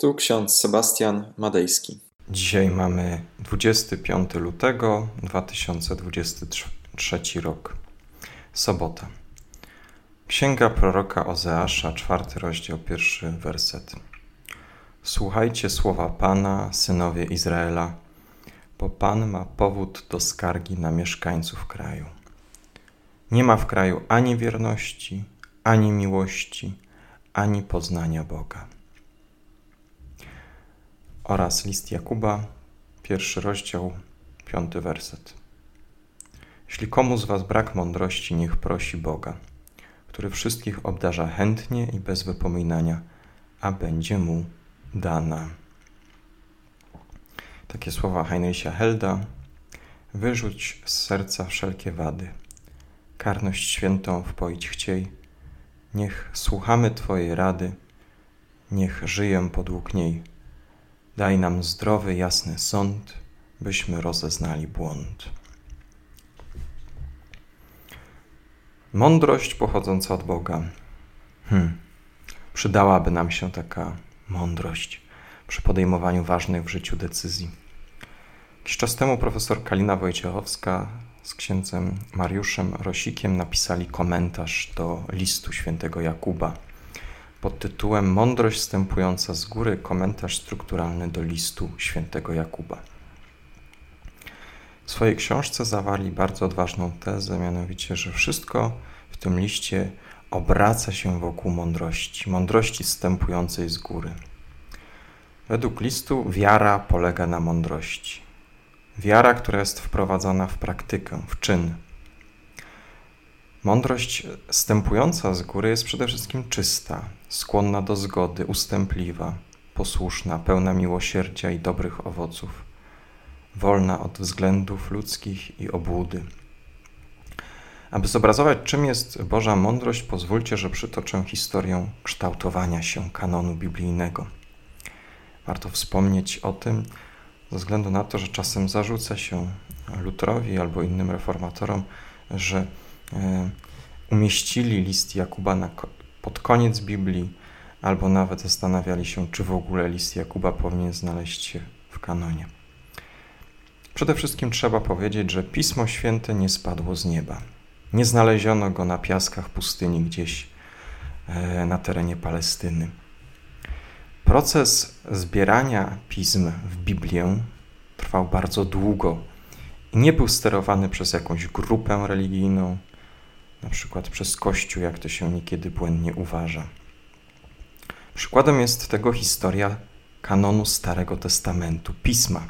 Tu ksiądz Sebastian Madejski. Dzisiaj mamy 25 lutego 2023 rok. Sobota. Księga proroka Ozeasza, czwarty rozdział, pierwszy werset. Słuchajcie słowa Pana, synowie Izraela, bo Pan ma powód do skargi na mieszkańców kraju. Nie ma w kraju ani wierności, ani miłości, ani poznania Boga oraz list Jakuba, pierwszy rozdział, piąty werset. Jeśli komu z Was brak mądrości, niech prosi Boga, który wszystkich obdarza chętnie i bez wypominania, a będzie mu dana. Takie słowa Heinricha Helda. Wyrzuć z serca wszelkie wady. Karność świętą wpoić chciej. Niech słuchamy Twojej rady. Niech żyję podług niej Daj nam zdrowy, jasny sąd, byśmy rozeznali błąd. Mądrość pochodząca od Boga. Hmm. Przydałaby nam się taka mądrość przy podejmowaniu ważnych w życiu decyzji. Jakiś czas temu profesor Kalina Wojciechowska z księdzem Mariuszem Rosikiem napisali komentarz do listu świętego Jakuba pod tytułem Mądrość wstępująca z góry komentarz strukturalny do listu świętego Jakuba. W swojej książce zawarli bardzo odważną tezę, mianowicie, że wszystko w tym liście obraca się wokół mądrości, mądrości wstępującej z góry. Według listu wiara polega na mądrości. Wiara, która jest wprowadzona w praktykę, w czyn. Mądrość stępująca z góry jest przede wszystkim czysta, skłonna do zgody, ustępliwa, posłuszna, pełna miłosierdzia i dobrych owoców, wolna od względów ludzkich i obłudy. Aby zobrazować, czym jest Boża mądrość, pozwólcie, że przytoczę historię kształtowania się kanonu biblijnego. Warto wspomnieć o tym, ze względu na to, że czasem zarzuca się Lutrowi albo innym reformatorom, że umieścili list Jakuba na pod koniec Biblii, albo nawet zastanawiali się, czy w ogóle list Jakuba powinien znaleźć się w kanonie. Przede wszystkim trzeba powiedzieć, że Pismo Święte nie spadło z nieba. Nie znaleziono go na piaskach pustyni gdzieś e, na terenie Palestyny. Proces zbierania pism w Biblię trwał bardzo długo i nie był sterowany przez jakąś grupę religijną, na przykład przez Kościół, jak to się niekiedy błędnie uważa. Przykładem jest tego historia kanonu Starego Testamentu, Pisma.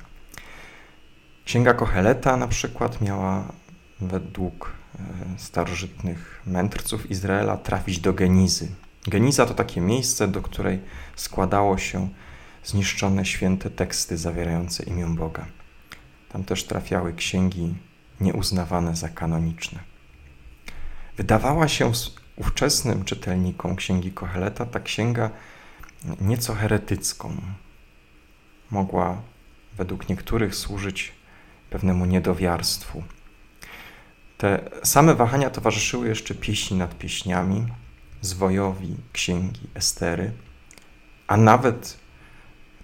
Księga Koheleta na przykład miała według e, starożytnych mędrców Izraela trafić do Genizy. Geniza to takie miejsce, do której składało się zniszczone święte teksty zawierające imię Boga. Tam też trafiały księgi nieuznawane za kanoniczne. Wydawała się ówczesnym czytelnikom księgi Koheleta ta księga nieco heretycką. Mogła według niektórych służyć pewnemu niedowiarstwu. Te same wahania towarzyszyły jeszcze pieśni nad pieśniami, zwojowi księgi Estery, a nawet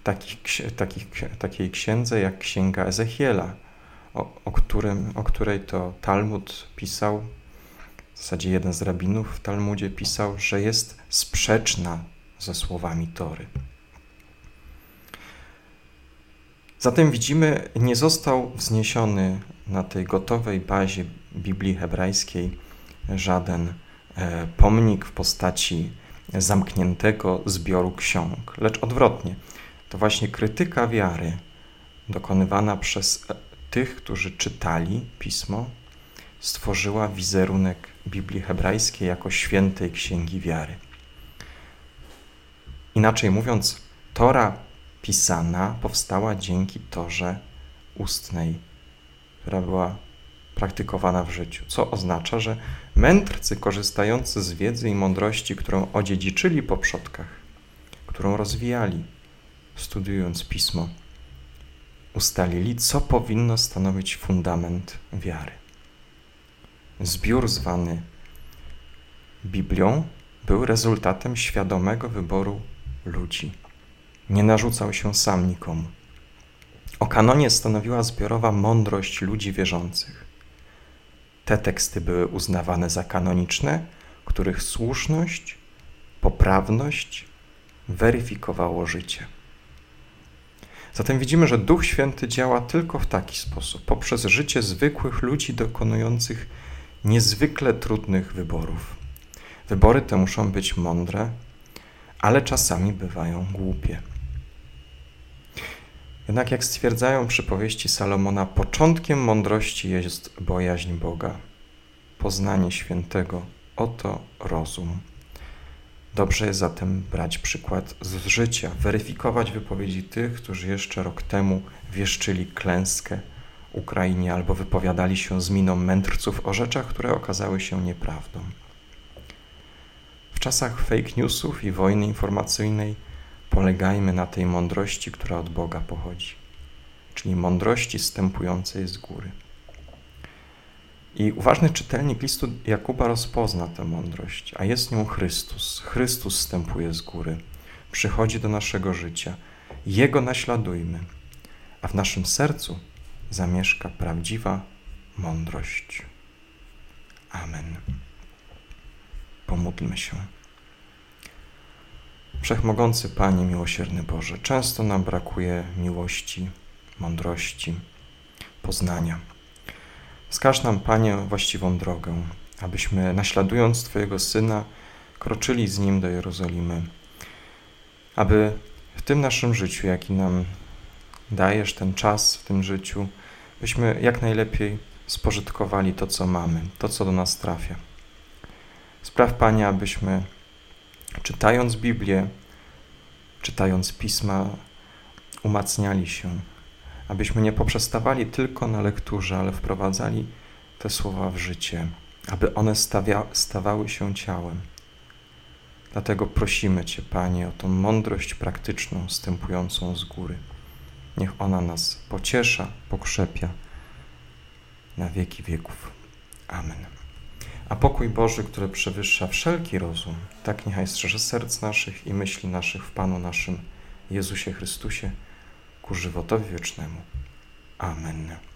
takich, takich, takiej księdze jak księga Ezechiela, o, o, którym, o której to Talmud pisał w zasadzie jeden z rabinów w Talmudzie pisał, że jest sprzeczna ze słowami Tory. Zatem widzimy, nie został wzniesiony na tej gotowej bazie Biblii hebrajskiej żaden e, pomnik w postaci zamkniętego zbioru ksiąg, lecz odwrotnie. To właśnie krytyka wiary dokonywana przez e, tych, którzy czytali pismo, stworzyła wizerunek Biblii Hebrajskiej jako świętej księgi wiary. Inaczej mówiąc, Tora pisana powstała dzięki Torze ustnej, która była praktykowana w życiu, co oznacza, że mędrcy korzystający z wiedzy i mądrości, którą odziedziczyli po przodkach, którą rozwijali, studiując pismo, ustalili, co powinno stanowić fundament wiary. Zbiór zwany Biblią był rezultatem świadomego wyboru ludzi. nie narzucał się sam nikomu. O kanonie stanowiła zbiorowa mądrość ludzi wierzących. Te teksty były uznawane za kanoniczne, których słuszność, poprawność weryfikowało życie. Zatem widzimy, że Duch Święty działa tylko w taki sposób, poprzez życie zwykłych ludzi dokonujących niezwykle trudnych wyborów. Wybory te muszą być mądre, ale czasami bywają głupie. Jednak jak stwierdzają przypowieści Salomona, początkiem mądrości jest bojaźń Boga, poznanie świętego, oto rozum. Dobrze jest zatem brać przykład z życia, weryfikować wypowiedzi tych, którzy jeszcze rok temu wieszczyli klęskę Ukrainie albo wypowiadali się z miną mędrców o rzeczach, które okazały się nieprawdą. W czasach fake newsów i wojny informacyjnej polegajmy na tej mądrości, która od Boga pochodzi, czyli mądrości stępującej z góry. I uważny czytelnik listu Jakuba rozpozna tę mądrość, a jest nią Chrystus. Chrystus stępuje z góry, przychodzi do naszego życia. Jego naśladujmy, a w naszym sercu zamieszka prawdziwa mądrość. Amen. Pomódlmy się. Wszechmogący Panie, miłosierny Boże, często nam brakuje miłości, mądrości, poznania. Wskaż nam, Panie, właściwą drogę, abyśmy, naśladując Twojego Syna, kroczyli z Nim do Jerozolimy, aby w tym naszym życiu, jaki nam dajesz, ten czas w tym życiu, byśmy jak najlepiej spożytkowali to, co mamy, to, co do nas trafia. Spraw, Panie, abyśmy czytając Biblię, czytając pisma, umacniali się, abyśmy nie poprzestawali tylko na lekturze, ale wprowadzali te słowa w życie, aby one stawia, stawały się ciałem. Dlatego prosimy Cię, Panie, o tą mądrość praktyczną, stępującą z góry. Niech ona nas pociesza, pokrzepia na wieki wieków. Amen. A pokój Boży, który przewyższa wszelki rozum, tak niechaj strzeże serc naszych i myśli naszych w Panu naszym Jezusie Chrystusie ku żywotowi wiecznemu. Amen.